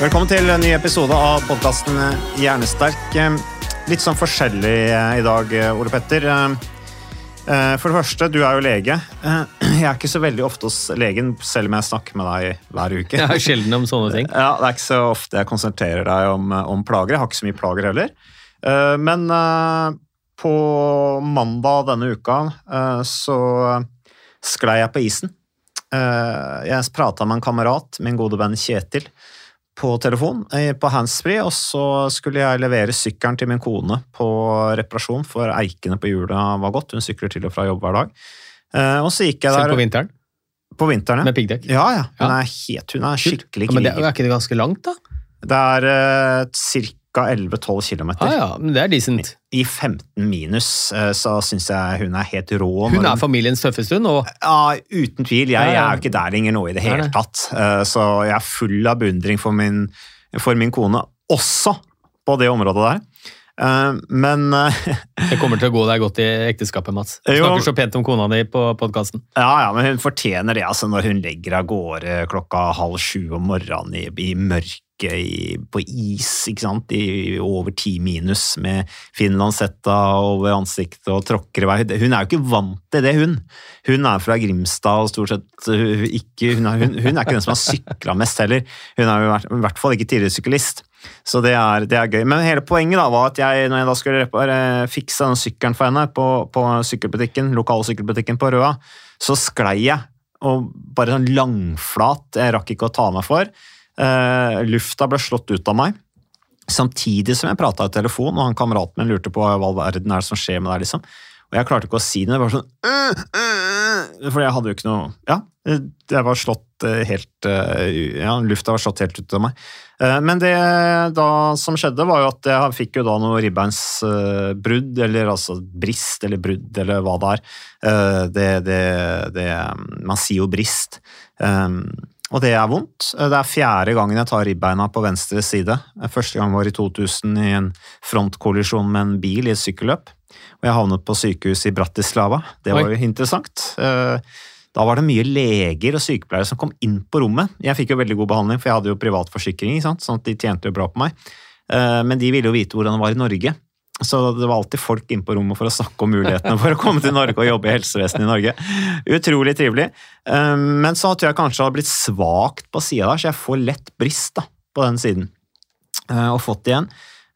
Velkommen til en ny episode av podkasten Hjernesterk. Litt sånn forskjellig eh, i dag, eh, Ole Petter. Eh, For det første, du er jo lege. Jeg er ikke så veldig ofte hos legen, selv om jeg snakker med deg hver uke. Jeg er sjelden om sånne ting. Ja, Det er ikke så ofte jeg konsentrerer deg om, om plager. Jeg har ikke så mye plager heller. Men på mandag denne uka så sklei jeg på isen. Jeg prata med en kamerat, min gode venn Kjetil, på telefon eh, på handsfree, og så skulle jeg levere sykkelen til min kone på reparasjon, for eikene på hjulet var gått. Hun sykler til og fra jobb hver dag. Eh, Og så gikk jeg der Selv på vinteren, på vinteren. ja. med piggdekk. Ja, ja. Hun er helt, hun er skikkelig Ja, men det, er ikke det ganske langt, da? Det er uh, ca. 11-12 km. Ah, ja, men det er decent. I 15 minus eh, så syns jeg hun er helt rå. Hun er familiens tøffeste, hun. Og Ja, uten tvil. Jeg, jeg er jo ikke der lenger nå i det hele tatt. Eh, Så jeg er full av beundring for min, for min kone, også på det området der. Eh, Men det kommer til å gå deg godt i ekteskapet, Mats. Du snakker så pent om kona di på podkasten. ja, ja, men hun fortjener det altså når hun legger av gårde klokka halv sju om morgenen i, i mørket i, på is, ikke sant, i over ti minus med finlandshetta over ansiktet og tråkker i vei. Hun er jo ikke vant til det, hun. Hun er fra Grimstad og stort sett ikke Hun er, hun, hun er ikke den som har sykla mest heller. Hun er jo i hvert- fall ikke tidligere syklist. Så det er, det er gøy. Men hele poenget da var at jeg, når jeg da skulle repare, fikse den sykkelen for henne på, på sykkelbutikken, lokalsykkelbutikken på Røa, så sklei jeg. Og bare sånn langflat. Jeg rakk ikke å ta meg for. Eh, lufta ble slått ut av meg. Samtidig som jeg prata i telefon, og han kameraten min lurte på hva verden er det som skjer med deg. liksom. Og jeg klarte ikke å si det. Det var sånn «Øh, øh», For jeg hadde jo ikke noe Ja, jeg var slått eh, helt eh, Ja, lufta var slått helt ut av meg. Men det da som skjedde, var jo at jeg fikk jo da noe ribbeinsbrudd, eller altså brist eller brudd, eller hva det er. Det, det, det Man sier jo brist. Og det er vondt. Det er fjerde gangen jeg tar ribbeina på venstre side. Første gang var i 2000 i en frontkollisjon med en bil i et sykkelløp. Og jeg havnet på sykehus i Bratislava. Det var jo interessant. Eh, Da var det mye leger og sykepleiere som kom inn på rommet. Jeg fikk jo veldig god behandling, for jeg hadde jo privatforsikring, forsikring, sånn at de tjente jo bra på meg. Eh, Men de ville jo vite hvordan det var i Norge. Så det var alltid folk inne på rommet for å snakke om mulighetene for å komme til Norge og jobbe i helsevesenet i Norge. Utrolig trivelig. Eh, Men så tror jeg kanskje det har blitt svakt på sida der, så jeg får lett brist da, på den siden. Eh, Og fått igjen.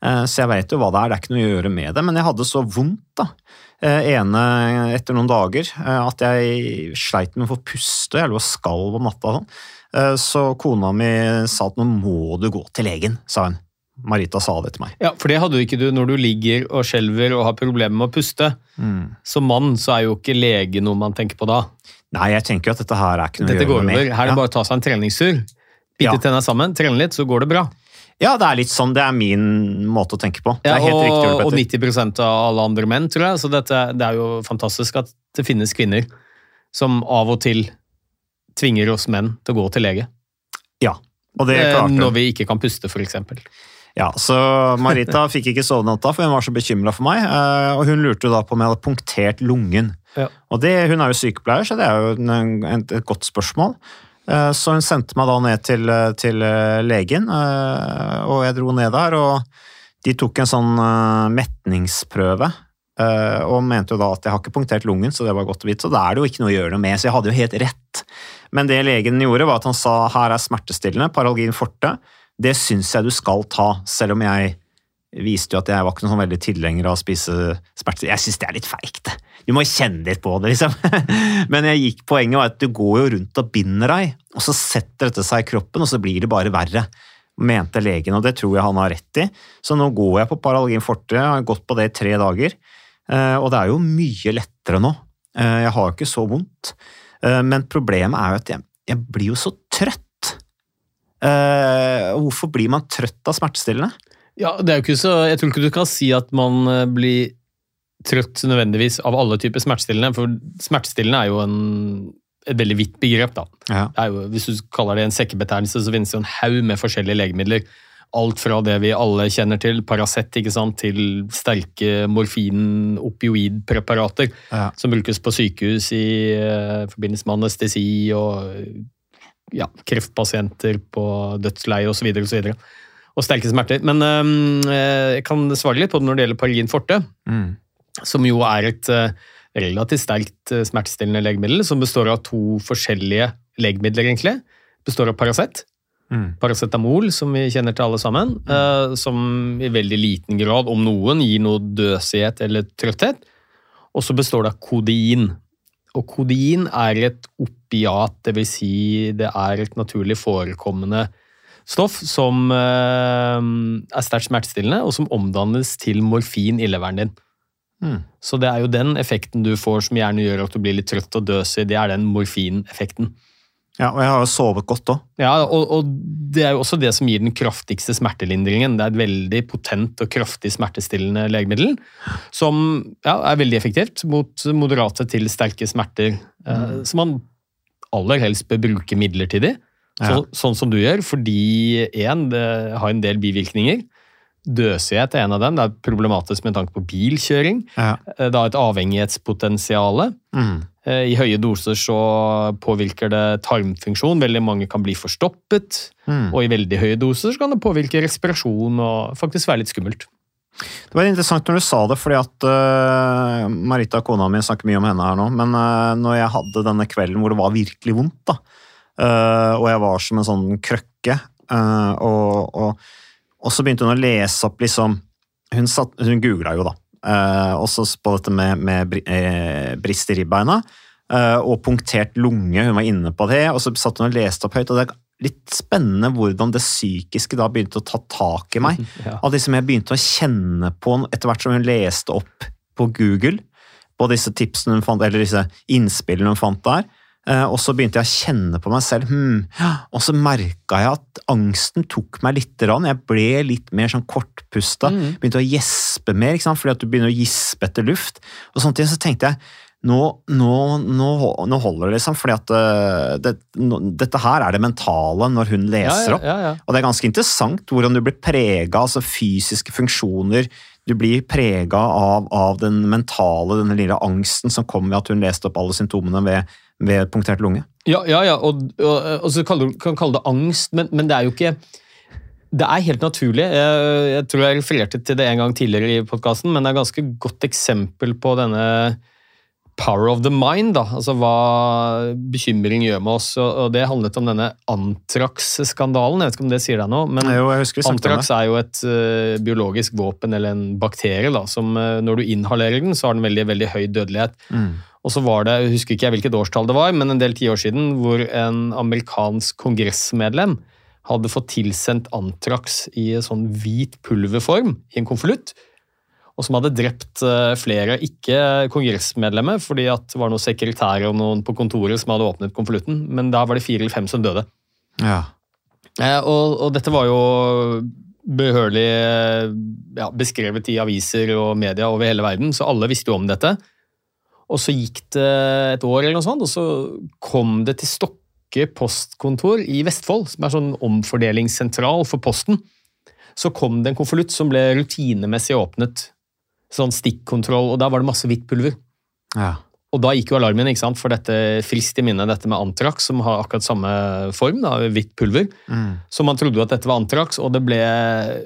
Eh, Så jeg vet jo hva det er, det er ikke noe å gjøre med det, men jeg hadde så vondt da. Eh, ene etter noen dager at jeg sleit med å få puste, jeg lå og skalv om natta. Sånn. Så kona mi sa at nå må du gå til legen, sa hun. Marita sa det til meg. Ja, For det hadde du ikke du når du ligger og skjelver og har problemer med å puste. Som mann så er jo ikke lege noe man tenker på da. Nei, jeg tenker jo at dette her er ikke noe Dette å går gjøre med. Her er det Ja. bare å ta seg en treningstur. Bite Ja. tenna sammen, trene litt, så går det bra. Ja, det er litt sånn, det er min måte å tenke på. Det Ja, og, riktig, og 90% av alle andre menn, tror jeg. Så dette, det er jo fantastisk at det finnes kvinner som av og til tvinger oss menn til å gå til lege. Ja, og det er klarte hun. Når vi ikke kan puste, f.eks. Ja, så Marita fikk ikke sove natta, for hun var så bekymra for meg. eh, Og hun lurte da på om jeg hadde punktert lungen. Ja. Og det, Hun er jo sykepleier, så det er jo en, et godt spørsmål. Eh, Så hun sendte meg da ned til, til eh, legen, eh, og jeg dro ned der. og De tok en sånn metningsprøve, og mente jo da at jeg har ikke punktert lungen, så det var godt å vite. Så da er det jo ikke noe å gjøre noe med, så jeg hadde jo helt rett. Men det legen gjorde, var at han sa her er smertestillende, Paralgin forte. Det syns jeg du skal ta, selv om jeg viste jo at jeg var ikke noen sånn veldig tilhenger av å spise smertestillende. Jeg syns det er litt feigt. Du må kjenne litt på det, liksom. Men jeg gikk poenget var at du går jo rundt og binder deg, og så setter dette seg i kroppen, og så blir det bare verre. Mente legen, og det tror jeg han har rett i. Så nå går jeg på Paralgin forte, har gått på det i tre dager. Eh, Og det er jo mye lettere nå. Eh, Jeg har jo ikke så vondt. Eh, Men problemet er jo at jeg, jeg blir jo så trøtt. Eh, Hvorfor blir man trøtt av smertestillende? Ja, det er jo ikke så, Jeg tror ikke du kan si at man eh, blir trøtt nødvendigvis av alle typer smertestillende, for smertestillende er jo en, et veldig vidt begrep. da. Ja. Jo, hvis du kaller det en sekkebetegnelse, så finnes det jo en haug med forskjellige legemidler. Alt fra det vi alle kjenner til, Paracet, ikke sant, til sterke morfin-opioidpreparater Ja. som brukes på sykehus i uh, forbindelse med anestesi og ja, kreftpasienter på dødsleie osv. Og, så videre, og sterke smerter. Men eh, jeg kan svare litt på det når det gjelder Paragin forte, Mm. som jo er et eh, relativt sterkt eh, smertestillende legemiddel, som består av to forskjellige legemidler, egentlig. Består av Paracet, Mm. paracetamol, som vi kjenner til alle sammen, eh, som i veldig liten grad, om noen, gir noe døsighet eller trøtthet. Og så består det av kodein. Og kodein er et opiat, dvs. Si det er et naturlig forekommende stoff som eh, er sterkt smertestillende, og som omdannes til morfin i leveren din. Mm. Så det er jo den effekten du får som gjerne gjør at du blir litt trøtt og døsig. Det er den morfineffekten. Ja, og jeg har jo sovet godt òg. Ja, og, og det er jo også det som gir den kraftigste smertelindringen. Det er et veldig potent og kraftig smertestillende legemiddel som ja, er veldig effektivt mot moderate til sterke smerter, eh, som man aller helst bør bruke midlertidig. Så, Sånn som du gjør, fordi én, det har en del bivirkninger. Døsighet er en av dem. Det er problematisk med tanke på bilkjøring. Ja. Eh, Det har et avhengighetspotensial. Mm. Eh, I høye doser så påvirker det tarmfunksjon. Veldig mange kan bli forstoppet. Mm. Og i veldig høye doser så kan det påvirke respirasjon og faktisk være litt skummelt. Det var interessant når du sa det, fordi at uh, Marita, kona mi, snakker mye om henne her nå, men uh, når jeg hadde denne kvelden hvor det var virkelig vondt, da, uh, og jeg var som en sånn krøkke, uh, og, og, og så begynte hun å lese opp liksom Hun, satt, hun googla jo, da, øh, også på dette med, med eh, brist i ribbeina, øh, og punktert lunge, hun var inne på det, og så satt hun og leste opp høyt, og det er litt spennende hvordan det psykiske da begynte å ta tak i meg. Ja. det liksom jeg begynte å kjenne på etter hvert som hun leste opp på Google, på disse tipsene hun fant, eller disse innspillene hun fant der. Eh, Og så begynte jeg å kjenne på meg selv, hmm. og så merka jeg at angsten tok meg litt. rann. Jeg ble litt mer sånn kortpusta, begynte å gjespe mer, fordi at du begynner å gispe etter luft. Og samtidig så tenkte jeg nå, nå, nå, nå holder det, liksom, fordi at eh, det, dette her er det mentale når hun leser opp. Ja, ja, ja. Og det er ganske interessant hvordan du blir prega, altså fysiske funksjoner. Du blir prega av, av den mentale, denne lille angsten som kom ved at hun leste opp alle symptomene ved, ved punktert lunge. Ja, ja, ja. Og, og, og så kan du kan kalle det angst, men, men det er jo ikke Det er helt naturlig. Jeg, jeg tror jeg refererte til det en gang tidligere i podkasten, men det er et ganske godt eksempel på denne power of the mind. da, altså Hva bekymring gjør med oss. og, Det handlet om denne Antrax-skandalen. Jeg vet ikke om det sier deg noe? men Jo, Antrax er jo et uh, biologisk våpen eller en bakterie da, som uh, når du inhalerer den, så har den veldig, veldig høy dødelighet. Mm. Og så var det, jeg husker ikke jeg hvilket årstall det var, men en del tiår siden, hvor en amerikansk kongressmedlem hadde fått tilsendt Antrax i sånn hvit pulverform i en konvolutt, og som hadde drept eh, flere, ikke kongressmedlemmer, fordi at det var noen sekretærer og noen på kontoret som hadde åpnet konvolutten, men da var det fire eller fem som døde. Ja. Eh, og, og dette var jo behørig eh, ja, beskrevet i aviser og media over hele verden, så alle visste jo om dette. Og så gikk det et år, eller noe sånt, og så kom det til Stokke postkontor i Vestfold, som er sånn omfordelingssentral for Posten. Så kom det en konvolutt som ble rutinemessig åpnet. Sånn stikkontroll, og da var det masse hvitt pulver. Ja. Og da gikk jo alarmen, ikke sant, for dette friskt i minne, dette med Antrax, som har akkurat samme form, da, hvitt pulver. Så man trodde jo at dette var Antrax, og det ble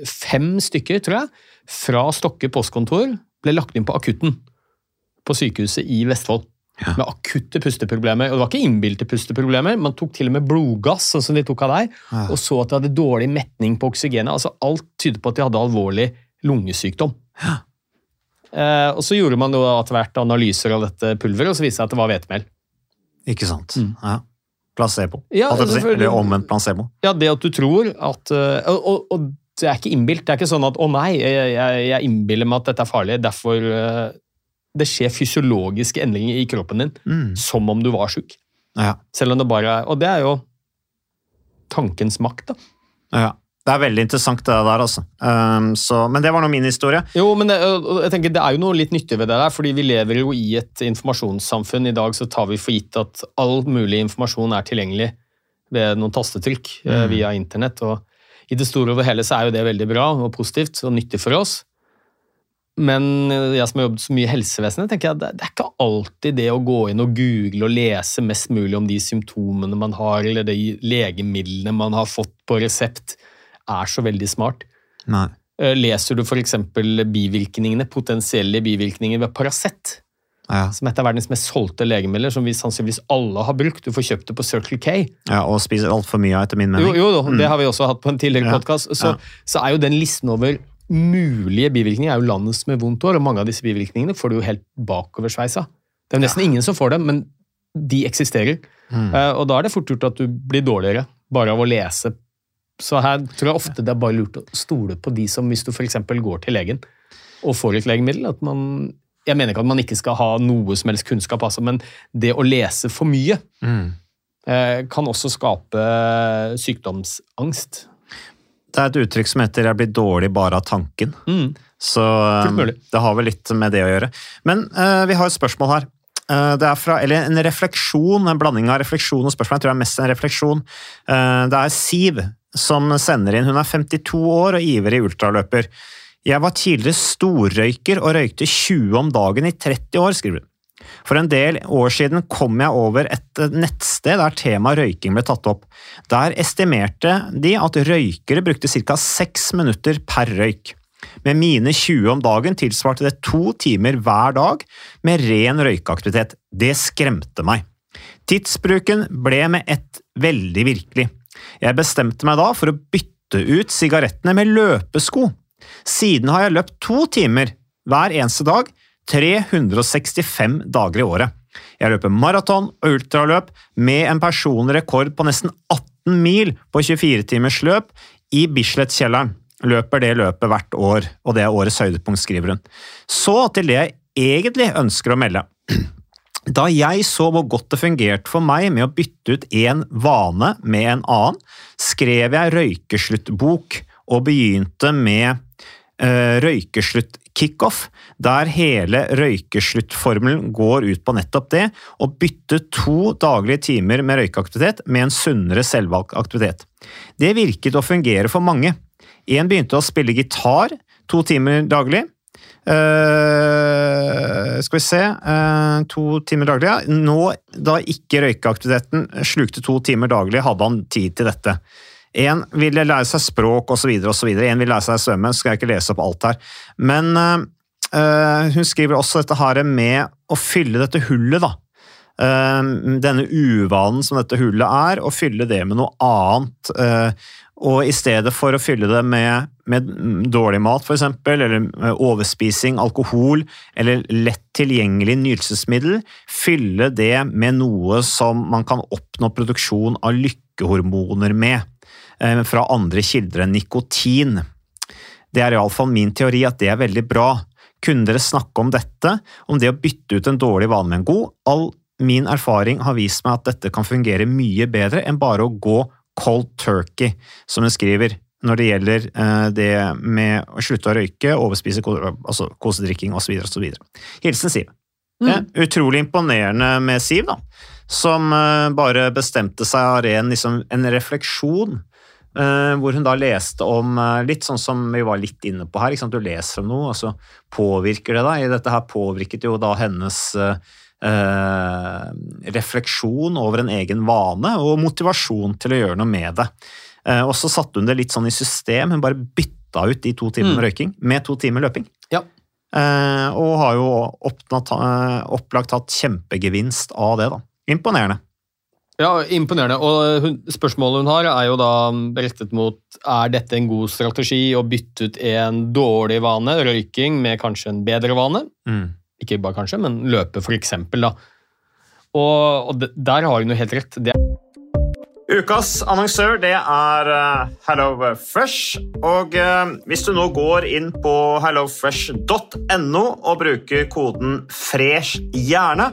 fem stykker, tror jeg, fra Stokke postkontor ble lagt inn på akutten på sykehuset i Vestfold. Med akutte pusteproblemer. Og det var ikke innbilte pusteproblemer, man tok til og med blodgass, sånn som de tok av deg, og så at de hadde dårlig metning på oksygenet. Altså, alt tyder på at de hadde alvorlig lungesykdom. Eh, og så gjorde man jo etter hvert analyser av dette pulveret, og så viste det seg at det var hvetemel. Ikke sant. Ja. Placebo. Ja, si. Eller omvendt placebo. Ja, det at du tror at øh, Og, og, og det er ikke innbilt. Det er ikke sånn at 'å nei, jeg, jeg, jeg innbiller meg at dette er farlig', derfor øh, Det skjer fysiologiske endringer i kroppen din Mm. som om du var sjuk. Ja. Selv om det bare er Og det er jo tankens makt, da. ja. Det er veldig interessant, det der, altså. Um, så, men det var nå min historie. Jo, men det, jeg tenker, det er jo noe litt nyttig ved det der, fordi vi lever jo i et informasjonssamfunn. I dag så tar vi for gitt at all mulig informasjon er tilgjengelig ved noen tastetrykk eh, Mm. via internett. og I det store og hele så er jo det veldig bra og positivt og nyttig for oss. Men jeg som har jobbet så mye i helsevesenet, tenker jeg at det, er ikke alltid det å gå inn og google og lese mest mulig om de symptomene man har, eller de legemidlene man har fått på resept, er så veldig smart. Nei. Eh, Leser du f.eks. bivirkningene, potensielle bivirkninger ved Paracet, Ja. som er et av verdens mest solgte legemidler, som vi sannsynligvis alle har brukt. Du får kjøpt det på Circle K. ja, og spiser altfor mye av, etter min mening. Jo, jo, det har vi også hatt på en tidligere Ja. podkast. Så, Ja. så er jo den listen over mulige bivirkninger er jo landets med vondt år, og mange av disse bivirkningene får du jo helt bakoversveisa. Det er jo nesten ingen som får dem, men de eksisterer. Mm. Uh, og da er det fort gjort at du blir dårligere bare av å lese. Så her tror jeg ofte det er bare lurt å stole på de som, hvis du f.eks. går til legen og får et legemiddel, at man Jeg mener ikke at man ikke skal ha noe som helst kunnskap, altså, men det å lese for mye Mm. uh, kan også skape sykdomsangst. Det er et uttrykk som heter 'jeg blir dårlig bare av tanken'. Mm. Så eh, det har vel litt med det å gjøre. Men uh, vi har et spørsmål her. Uh, det er fra, eller en refleksjon, en blanding av refleksjon og spørsmål. Jeg tror det er mest en refleksjon. Uh, det er Siv som sender inn. Hun er 52 år og ivrig ultraløper. Jeg var tidligere storrøyker og røykte 20 om dagen i 30 år, skriver hun. For en del år siden kom jeg over et nettsted der temaet røyking ble tatt opp. Der estimerte de at røykere brukte ca. seks minutter per røyk. Med mine 20 om dagen tilsvarte det to timer hver dag med ren røykeaktivitet. Det skremte meg. Tidsbruken ble med ett veldig virkelig. Jeg bestemte meg da for å bytte ut sigarettene med løpesko. Siden har jeg løpt to timer hver eneste dag, 365 dager i året. Jeg løper maraton og ultraløp med en personlig rekord på nesten 18 mil på 24 timers løp i Bislett-kjelleren. Løper det løpet hvert år, og det er årets høydepunkt, skriver hun. Så til det jeg egentlig ønsker å melde. Da jeg så hvor godt det fungerte for meg med å bytte ut en vane med en annen, skrev jeg røykesluttbok og begynte med uh, røykeslutt-kickoff, der hele røykesluttformelen går ut på nettopp det, å bytte to daglige timer med røykeaktivitet med en sunnere selvvalgt aktivitet. Det virket å fungere for mange. En begynte å spille gitar to timer daglig. Uh, skal vi se uh, To timer daglig, ja. Nå, da ikke røykeaktiviteten slukte to timer daglig, hadde han tid til dette. En ville lære seg språk osv., osv. En ville lære seg å svømme. Skal jeg ikke lese opp alt her. Men uh, hun skriver også dette her med å fylle dette hullet, da. denne uvanen som dette hullet er, og fylle det med noe annet. Og i stedet for å fylle det med, med dårlig mat, f.eks., eller overspising, alkohol, eller lett tilgjengelig nytelsesmiddel, fylle det med noe som man kan oppnå produksjon av lykkehormoner med, fra andre kilder enn nikotin. Det er iallfall min teori at det er veldig bra. Kunne dere snakke om dette, om det å bytte ut en dårlig vane med en god? All min erfaring har vist meg at dette kan fungere mye bedre enn bare å gå cold turkey, som hun skriver, når det gjelder eh, det med å slutte å røyke, overspise, altså kosedrikking osv. osv. Hilsen Siv. Mm. Utrolig imponerende med Siv, da. Som eh, bare bestemte seg av ren liksom, en refleksjon. Eh, hvor hun da leste om litt sånn som vi var litt inne på her. Du leser om noe, og så påvirker det deg. Dette her påvirket jo da hennes eh, refleksjon over en egen vane og motivasjon til å gjøre noe med det. Eh, og så satte hun det litt sånn i system. Hun bare bytta ut de to timene Mm. røyking med to timer løping. Ja. Eh, og har jo eh, opplagt hatt kjempegevinst av det, da. Imponerende. Ja, Imponerende. Og hun, spørsmålet hun har, er jo da rettet mot er dette en god strategi å bytte ut en dårlig vane, røyking, med kanskje en bedre vane? Mm. Ikke bare kanskje, men løpe, for eksempel. Da. Og, og der har hun jo helt rett. Det Ukas annonsør det er HelloFresh. Hello Fresh. Og eh, hvis du nå går inn på hellofresh.no og bruker koden 'fresh hjerne',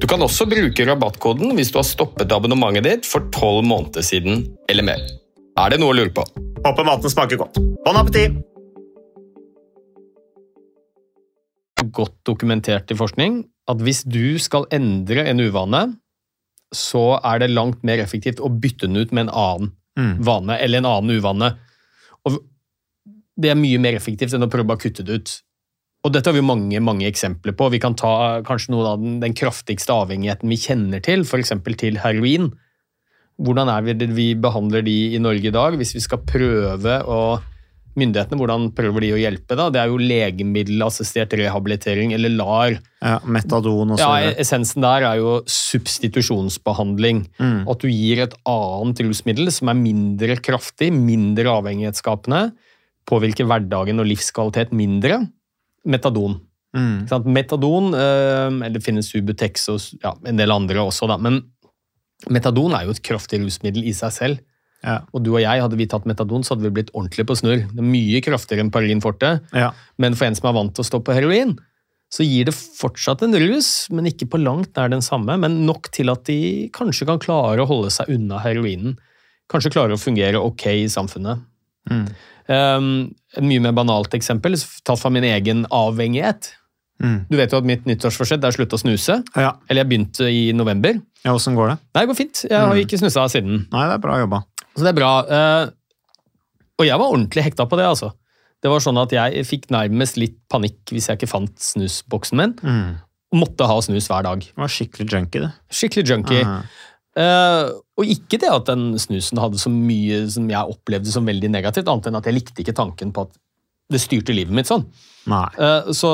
Du kan også bruke rabattkoden hvis du har stoppet abonnementet ditt for tolv måneder siden eller mer. Er det noe å lure på? Håper maten smaker godt. Bon appétit! godt dokumentert i forskning at hvis du skal endre en uvane, så er det langt mer effektivt å bytte den ut med en annen Mm. vane, eller en annen uvane. Og det er mye mer effektivt enn å prøve å kutte det ut. Og dette har vi mange mange eksempler på. Vi kan ta kanskje noen av den, den kraftigste avhengigheten vi kjenner til, f.eks. til heroin. Hvordan er vi, vi behandler de i Norge i dag? Hvis vi skal prøve å Myndighetene, hvordan prøver de å hjelpe? da? Det er jo legemiddelassistert rehabilitering, eller LAR. Ja, metadon og så Ja. Essensen der er jo substitusjonsbehandling. Mm. At du gir et annet rusmiddel som er mindre kraftig, mindre avhengighetsskapende, påvirker hverdagen og livskvalitet mindre. Metadon. Mm. Metadon, eh, eller det finnes Subutex og ja, en del andre også, da. men metadon er jo et kraftig rusmiddel i seg selv. Ja. Og du og jeg, hadde vi tatt metadon, så hadde vi blitt ordentlig på snurr. Det er mye kraftigere enn Parin forte. Ja. Men for en som er vant til å stå på heroin, så gir det fortsatt en rus, men ikke på langt nær den samme. Men nok til at de kanskje kan klare å holde seg unna heroinen kanskje klare å fungere ok i samfunnet. Mm. Um, et mye mer banalt eksempel, tatt fra min egen avhengighet. Mm. Du vet jo at mitt nyttårsforsett er å slutte å snuse. Ja. Eller jeg begynte i november. ja, åssen går det? Nei, det går fint. Jeg har Mm. ikke snusa siden. Nei, det er bra jobba. Så det er bra. Eh, og jeg var ordentlig hekta på det, altså. Det var sånn at jeg fikk nærmest litt panikk hvis jeg ikke fant snusboksen min. Mm. Og måtte ha snus hver dag. Det var skikkelig junkie, det. Skikkelig junkie. Ah. Eh, og ikke det at den snusen hadde så mye som jeg opplevde som veldig negativt, annet enn at jeg likte ikke tanken på at det styrte livet mitt sånn. Eh, så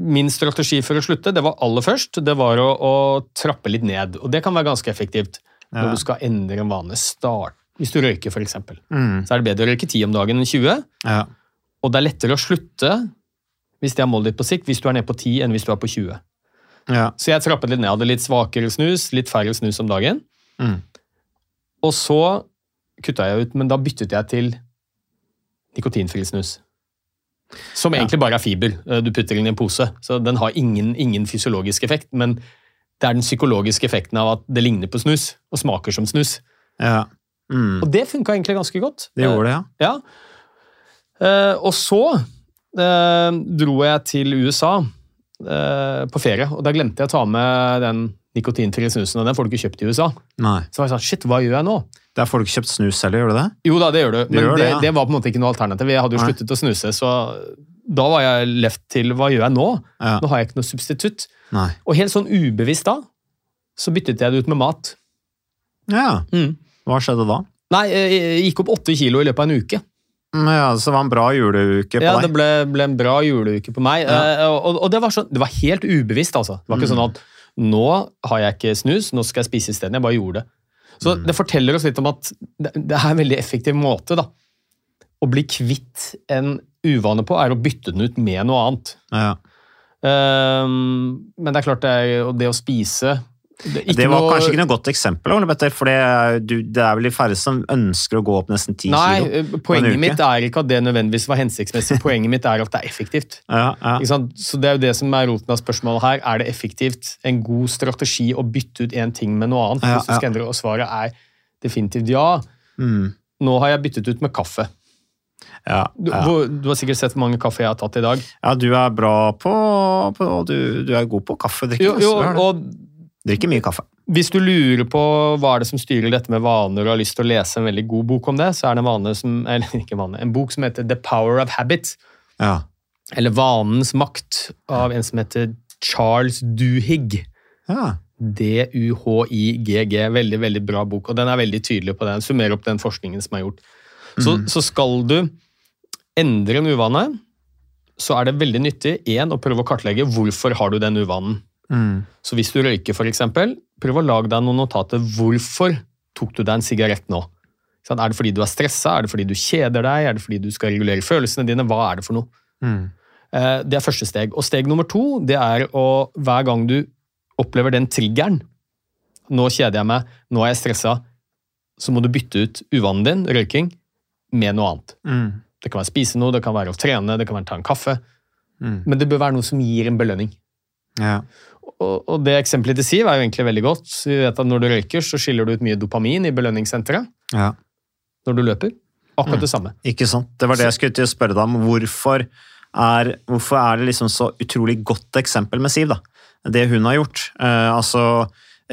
min strategi for å slutte, det var aller først, det var å, å trappe litt ned. Og det kan være ganske effektivt Ja. når du skal endre en vane. Start. Hvis du røyker, eksempel. Mm. Så er det bedre å røyke 10 om dagen enn 20. Ja. Og det er lettere å slutte hvis det er målet ditt på sikt, hvis du er nede på 10 enn hvis du er på 20. ja. Så jeg trappet litt ned. Hadde litt svakere snus, litt færre snus om dagen. Mm. Og så kutta jeg ut, men da byttet jeg til nikotinfri snus. Som Ja. egentlig bare er fiber eh, du putter inn i en pose. Så den har ingen, ingen fysiologisk effekt, men det er den psykologiske effekten av at det ligner på snus, og smaker som snus. ja. Mm. Og det funka egentlig ganske godt. Det gjorde det, ja. Ja. Eh, og så eh, dro jeg til USA eh, på ferie, og da glemte jeg å ta med den nikotinfrie snusen, og den får du ikke kjøpt i USA. Nei. Så var jeg sånn, shit, hva gjør jeg nå? Der får du ikke kjøpt snus heller, gjør du det? Jo da, det gjør du, men gjør det, det, ja. det var på en måte ikke noe alternativ. Jeg hadde jo Nei. sluttet å snuse, så da var jeg left til hva gjør jeg nå? Ja. Nå har jeg ikke noe substitutt. Nei. Og helt sånn ubevisst da, så byttet jeg det ut med mat. Ja. Mm. Hva skjedde da? Nei, jeg gikk opp åtte kilo i løpet av en uke. Mm, Ja, så det var en bra juleuke på Ja, deg. det ble, ble en bra juleuke på meg. Ja. Eh, og, og det, var sånn, det var helt ubevisst, altså. Det var ikke Mm. sånn at nå har jeg ikke snus, nå skal jeg spise isteden. Jeg bare gjorde det. Så Mm. det forteller oss litt om at det, det er en veldig effektiv måte da. å bli kvitt en uvane på, er å bytte den ut med noe annet. Ja. Um, men det er klart, det, er, det å spise det, Det var noe- kanskje ikke noe godt eksempel, for det er, du, det er vel de færreste som ønsker å gå opp nesten ti kilo. Nei, poenget mitt er ikke at det nødvendigvis var hensiktsmessig. Poenget mitt er at det er effektivt. Ja, ja. Så Det er jo det som er roten av spørsmålet her. Er det effektivt en god strategi å bytte ut én ting med noe annet? Ja, endre, Og svaret er definitivt ja. Mm. Nå har jeg byttet ut med kaffe. Ja, Du, ja. Du, du har sikkert sett hvor mange kaffe jeg har tatt i dag. ja, du er bra på, på du, du er god på kaffedrikking. Jo, jo, og Drikker mye kaffe. Hvis du lurer på hva er det som styrer dette med vaner, og har lyst til å lese en veldig god bok om det, så er det en, vane som, eller ikke vane, en bok som heter The Power of Habit. Ja. Eller Vanens makt, av en som heter Charles Duhigg. ja. D-U-H-I-G-G. Veldig veldig bra bok, og den er veldig tydelig på det. Den summerer opp den forskningen som er gjort. Så, så skal du endre en uvane, så er det veldig nyttig en, å prøve å kartlegge hvorfor har du den uvanen. Mm. Så hvis du røyker, eksempel, prøv å lage deg noen notater. Hvorfor tok du deg en sigarett nå? Er det fordi du er stressa? Er det fordi du kjeder deg? Er det fordi du skal regulere følelsene dine? Hva er det for noe? Mm. Eh, Det er første steg. Og steg nummer to det er å hver gang du opplever den triggeren Nå kjeder jeg meg, nå er jeg stressa. Så må du bytte ut uvanen din, røyking, med noe annet. Mm. Det kan være å spise noe, det kan være å trene, det kan være å ta en kaffe. Mm. Men det bør være noe som gir en belønning. Ja. Og, og det eksempelet til Siv er jo egentlig veldig godt. Vi vet at Når du røyker, så skiller du ut mye dopamin i belønningssenteret ja. når du løper. Akkurat Mm. det samme. Ikke sant? Det var det jeg skulle til å spørre deg om. Hvorfor er, hvorfor er det liksom så utrolig godt eksempel med Siv, da? Det hun har gjort. Uh, altså,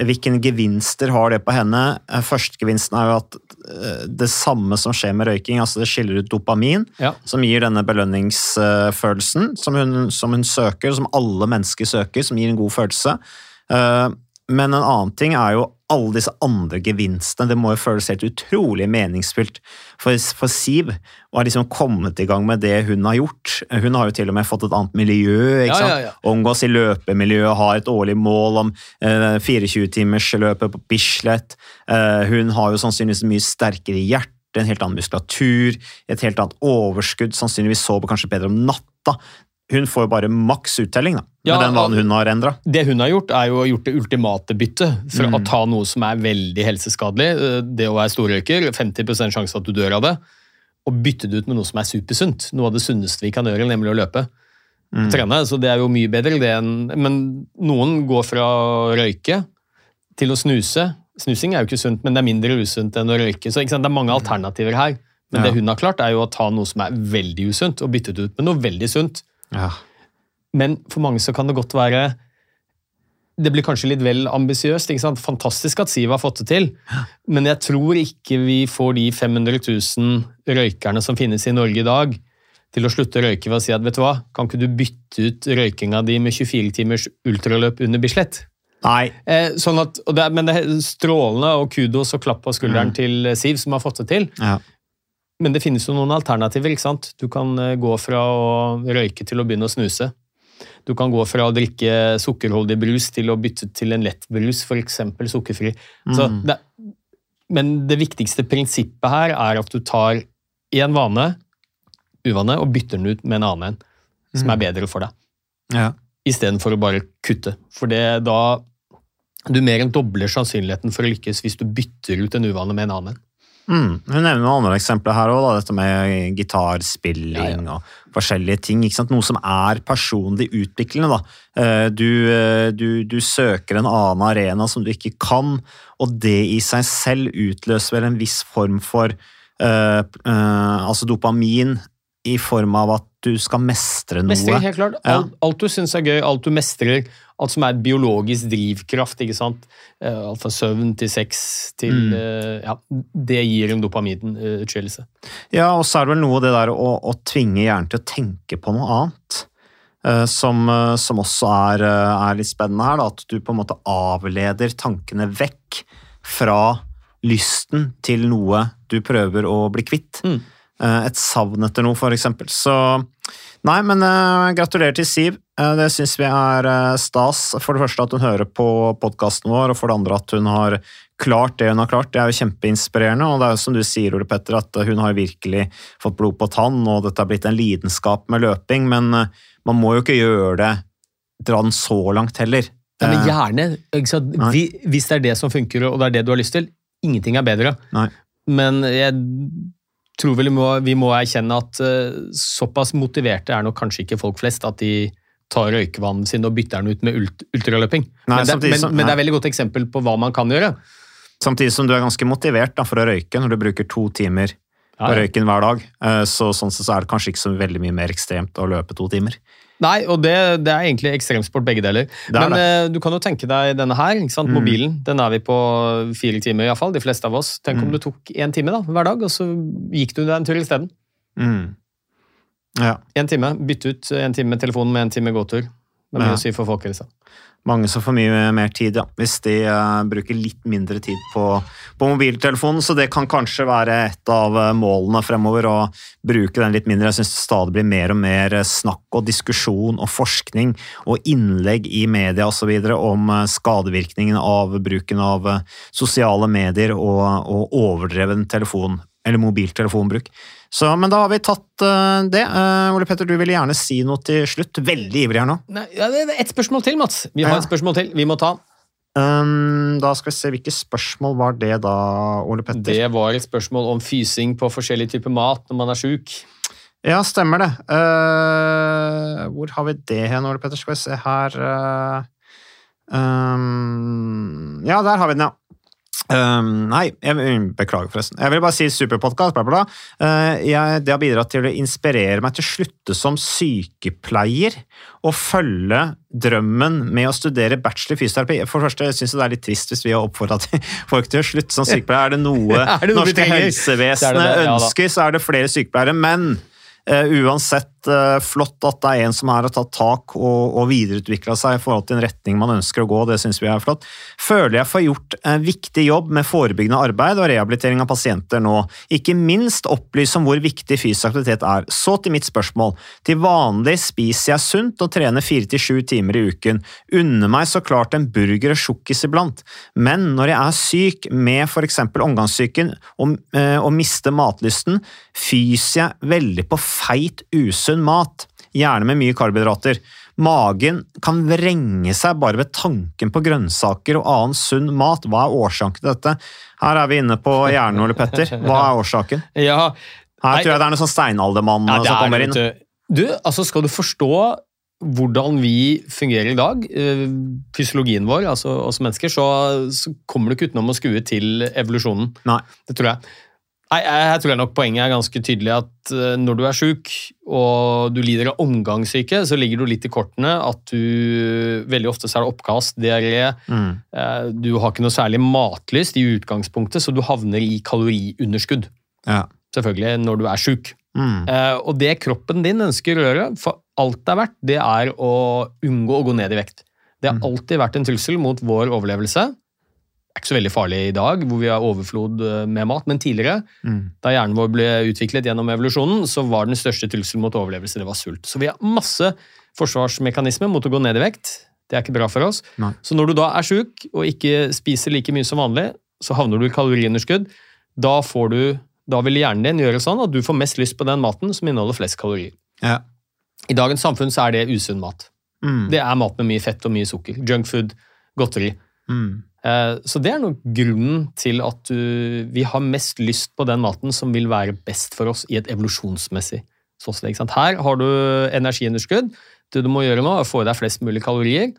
hvilke gevinster har det på henne? Eh, Førstegevinsten er jo at eh, det samme som skjer med røyking, altså det skiller ut dopamin, Ja. som gir denne belønningsfølelsen som hun, som hun søker, som alle mennesker søker, som gir en god følelse. Eh, Men en annen ting er jo alle disse andre gevinstene. Det må jo føles helt utrolig meningsfylt for, for Siv å ha liksom kommet i gang med det hun har gjort. Hun har jo til og med fått et annet miljø. ikke Ja, sant? ja, ja. Omgås i løpemiljøet, har et årlig mål om eh, 24-timersløpet på Bislett. Eh, hun har jo sannsynligvis mye sterkere hjerte, en helt annen muskulatur, et helt annet overskudd, sannsynligvis sover kanskje bedre om natta. Hun får jo bare maks uttelling da, med Ja, den vanen hun har endra. Det hun har gjort, er jo gjort det ultimate byttet for Mm. å ta noe som er veldig helseskadelig. eh, Det å være storrøyker, 50% sjanse at du dør av det. Og bytte det ut med noe som er supersunt. Noe av det sunneste vi kan gjøre, nemlig å løpe. Mm. Trene, så det er jo mye bedre det enn Men noen går fra å røyke til å snuse, Snusing er jo ikke sunt, men det er mindre usunt enn å røyke. Så det er mange alternativer her. Men Ja. det hun har klart, er jo å ta noe som er veldig usunt, og bytte det ut med noe veldig sunt. Ja. Men for mange så kan det godt være Det blir kanskje litt vel ambisiøst. Fantastisk at Siv har fått det til, men jeg tror ikke vi får de 500 000 røykerne som finnes i Norge i dag, til å slutte å røyke ved å si at vet du hva, kan ikke du bytte ut røykinga di med 24 timers ultraløp under Bislett? Nei. Eh, sånn at, og det, er- men det er strålende, og kudos og klapp på skulderen til Siv, som har fått det til. Ja. Men det finnes jo noen alternativer. ikke sant? Du kan eh, gå fra å røyke til å begynne å snuse. Du kan gå fra å drikke sukkerholdig brus til å bytte til en lettbrus, f.eks. sukkerfri. Mm. det, men det viktigste prinsippet her er at du tar én vane, uvane, og bytter den ut med en annen en, som er bedre for deg. Ja. Istedenfor å bare kutte. For det da Du mer enn dobler sannsynligheten for å lykkes hvis du bytter ut en uvane med en annen. Mm. Hun nevner noen andre eksempler her òg, dette med gitarspilling og forskjellige ting. Noe som er personlig utviklende. Eh, Du, eh, du, du søker en annen arena som du ikke kan, og det i seg selv utløser vel en viss form for uh, uh, altså dopamin i form av at du skal mestre noe. Mestring, helt klart. Ja. Alt, alt du syns er gøy, alt du mestrer, alt som er biologisk drivkraft, ikke sant. Eh, Alt fra søvn til sex til Mm. eh, Ja, det gir en dopaminutskillelse. Ja, og så er det vel noe det der å, å tvinge hjernen til å tenke på noe annet. eh, Som, eh, som også er, eh, er litt spennende her, da, at du på en måte avleder tankene vekk fra lysten til noe du prøver å bli kvitt. Mm. Eh, Et savn etter noe, eksempel. Så nei, men uh, gratulerer til Siv. Uh, det syns vi er uh, stas. For det første at hun hører på podkasten vår, og for det andre at hun har klart det hun har klart. Det er jo kjempeinspirerende, og det er jo som du sier, Ole Petter, at hun har virkelig fått blod på tann, og dette har blitt en lidenskap med løping, men man må jo ikke gjøre det dra den så langt heller. Ja, men gjerne. Nei. Hvis det er det som funker, og det er det du har lyst til, ingenting er bedre. Nei. Men jeg tror vel vi må, vi må erkjenne at uh, såpass motiverte er nok kanskje ikke folk flest at de tar røykevannet sin og bytter den ut med ult ultraløping. Nei, men, det, men, som- men det er veldig godt eksempel på hva man kan gjøre. Samtidig som du er ganske motivert da, for å røyke når du bruker to timer på Ja, ja. røyken hver dag. Eh, Så sånn sett så er det kanskje ikke så veldig mye mer ekstremt å løpe to timer. Nei, og det, det er egentlig ekstremsport begge deler. Er Men eh, du kan jo tenke deg denne her, ikke sant? Mm. mobilen. Den er vi på fire timer, iallfall. De fleste av oss. Tenk Mm. om du tok én time da, hver dag, og så gikk du deg en tur isteden. Mm. Ja. Én time. Bytte ut en time med telefonen med en time gåtur. Det er mye å si for folkehelsa. Mange som får mye mer tid, ja. Hvis de uh, bruker litt mindre tid på, på mobiltelefonen. Så det kan kanskje være et av eh, målene fremover, å bruke den litt mindre. Jeg syns det stadig blir mer og mer snakk og diskusjon og forskning og innlegg i media osv. om eh, skadevirkningene av bruken av sosiale medier og, og overdreven telefon eller mobiltelefonbruk. Så, men da har vi tatt uh, det. Uh, Ole Petter, du ville gjerne si noe til slutt. Veldig ivrig her nå. Nei, ja, det er ett spørsmål til, Mats. Vi har Ja. et spørsmål til. Vi må ta. Um, da skal vi se, Hvilke spørsmål var det da, Ole Petter? Det var et spørsmål om fysing på forskjellig type mat når man er sjuk. Ja, stemmer det. Uh, hvor har vi det hen, Ole Petter? Skal vi se her uh, um, Ja, der har vi den, ja. Um, nei, jeg beklager forresten. Jeg vil bare si superpodkast. Bla, bla, bla. Uh, jeg, det har bidratt til å inspirere meg til å slutte som sykepleier og følge drømmen med å studere bachelor i fysioterapi. For det første syns jeg det er litt trist hvis vi har oppfordra folk til å slutte som sykepleier. Er det noe, Er det norske helsevesenet er ønsker, så er det flere sykepleiere. Men uh, uansett eh, flott at det er en som har tatt tak og, og videreutvikla seg i forhold til en retning man ønsker å gå. Det syns vi er flott. Føler jeg får gjort en viktig jobb med forebyggende arbeid og rehabilitering av pasienter nå. Ikke minst opplyse om hvor viktig fysisk aktivitet er. Så til mitt spørsmål. Til vanlig spiser jeg sunt og trener fire til sju timer i uken. Unner meg så klart en burger og sjokkis iblant. Men når jeg er syk med f.eks. omgangssyken og, eh, og mister matlysten, fyser jeg veldig på feit, usunn mat. Gjerne med mye karbohydrater. Magen kan vrenge seg bare ved tanken på grønnsaker og annen sunn mat. Hva er årsaken til dette? Her er vi inne på hjernen, Ole Petter. Hva er årsaken? Ja, Her tror jeg det er noen sånn steinaldermann Ja, som er kommer inn. du. Du, altså skal du forstå hvordan vi fungerer i dag, eh, fysiologien vår, altså oss mennesker, så, så kommer du ikke utenom å skue til evolusjonen. Nei. Det tror jeg. Nei, jeg, tror nok poenget er ganske tydelig at eh, når du er sjuk og du lider av omgangssyke, så ligger du litt i kortene at du Veldig ofte så er det oppkast, diaré. Mm. eh, Du har ikke noe særlig matlyst i utgangspunktet, så du havner i kaloriunderskudd. Ja. Selvfølgelig når du er sjuk. Mm. Eh, og det kroppen din ønsker å gjøre, for alt det er verdt, det er å unngå å gå ned i vekt. Det har Mm. alltid vært en trussel mot vår overlevelse. Er ikke så veldig farlig i dag, hvor vi har overflod eh, med mat, men tidligere, Mm. da hjernen vår ble utviklet gjennom evolusjonen, så var den største trusselen mot overlevelse det var sult. Så vi har masse forsvarsmekanismer mot å gå ned i vekt. Det er ikke bra for oss. Nei. Så når du da er sjuk og ikke spiser like mye som vanlig, så havner du i kaloriunderskudd. Da, får du, da vil hjernen din gjøre sånn at du får mest lyst på den maten som inneholder flest kalorier. Ja. I dagens samfunn så er det usunn mat. Mm. Det er mat med mye fett og mye sukker. Junkfood, godteri. Mm. Eh, Så det er nok grunnen til at du, vi har mest lyst på den maten som vil være best for oss i et evolusjonsmessig såsted. Her har du energiunderskudd. Det du må gjøre nå, er å få i deg flest mulig kalorier.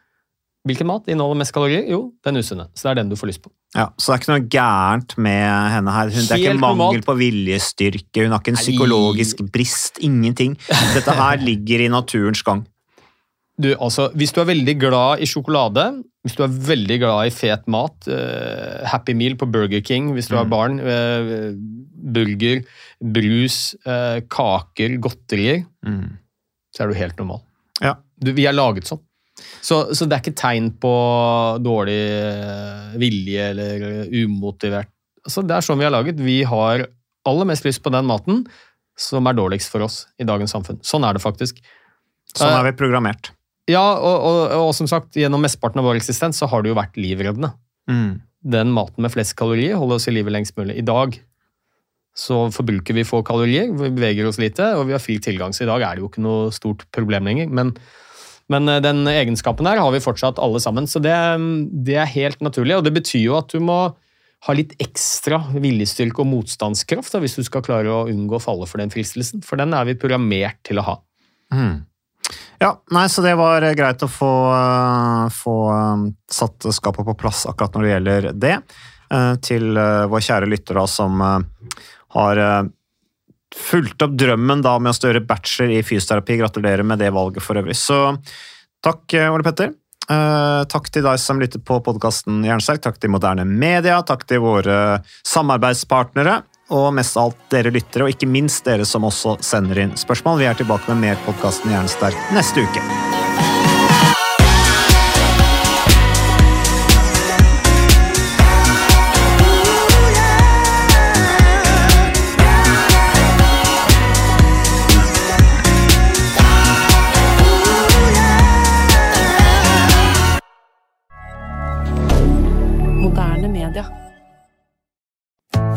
Hvilken mat inneholder mest kalorier? Jo, den usunne. Så det er den du får lyst på. Ja, Så det er ikke noe gærent med henne her. Hun, det er ikke mangel på viljestyrke, hun har ikke en psykologisk brist. Ingenting. Dette her ligger i naturens gang. Du, altså, Hvis du er veldig glad i sjokolade, hvis du er veldig glad i fet mat, uh, Happy Meal på Burger King hvis du har Mm. barn, uh, burger, brus, uh, kaker, godterier, Mm. så er du helt normal. Ja. Du, vi er laget sånn. Så, så det er ikke tegn på dårlig eh, vilje eller umotivert. Altså, det er sånn vi er laget. Vi har aller mest lyst på den maten som er dårligst for oss i dagens samfunn. Sånn er det faktisk. Sånn Eh, er vi programmert. Ja, og, og, og som sagt, gjennom mesteparten av vår eksistens så har det jo vært livreddende. Mm. Den maten med flest kalorier holder oss i live lengst mulig. I dag så forbruker vi få kalorier, vi beveger oss lite, og vi har fri tilgang, så i dag er det jo ikke noe stort problem lenger. Men, men eh, den egenskapen her har vi fortsatt alle sammen, så det, det er helt naturlig. Og det betyr jo at du må ha litt ekstra viljestyrke og motstandskraft da, hvis du skal klare å unngå å falle for den fristelsen, for den er vi programmert til å ha. Mm. Ja, nei, så det var eh, greit å få, eh, få eh, satt skapet på plass akkurat når det gjelder det. Til vår kjære lytter da, som har fulgt opp drømmen da med å gjøre bachelor i fysioterapi. Gratulerer med det valget for øvrig. Så takk, Ole Petter. Takk til deg som lytter på podkasten Jernsterk. Takk til Moderne Media. Takk til våre samarbeidspartnere. Og mest av alt dere lyttere, og ikke minst dere som også sender inn spørsmål. Vi er tilbake med mer podkasten Jernsterk neste uke.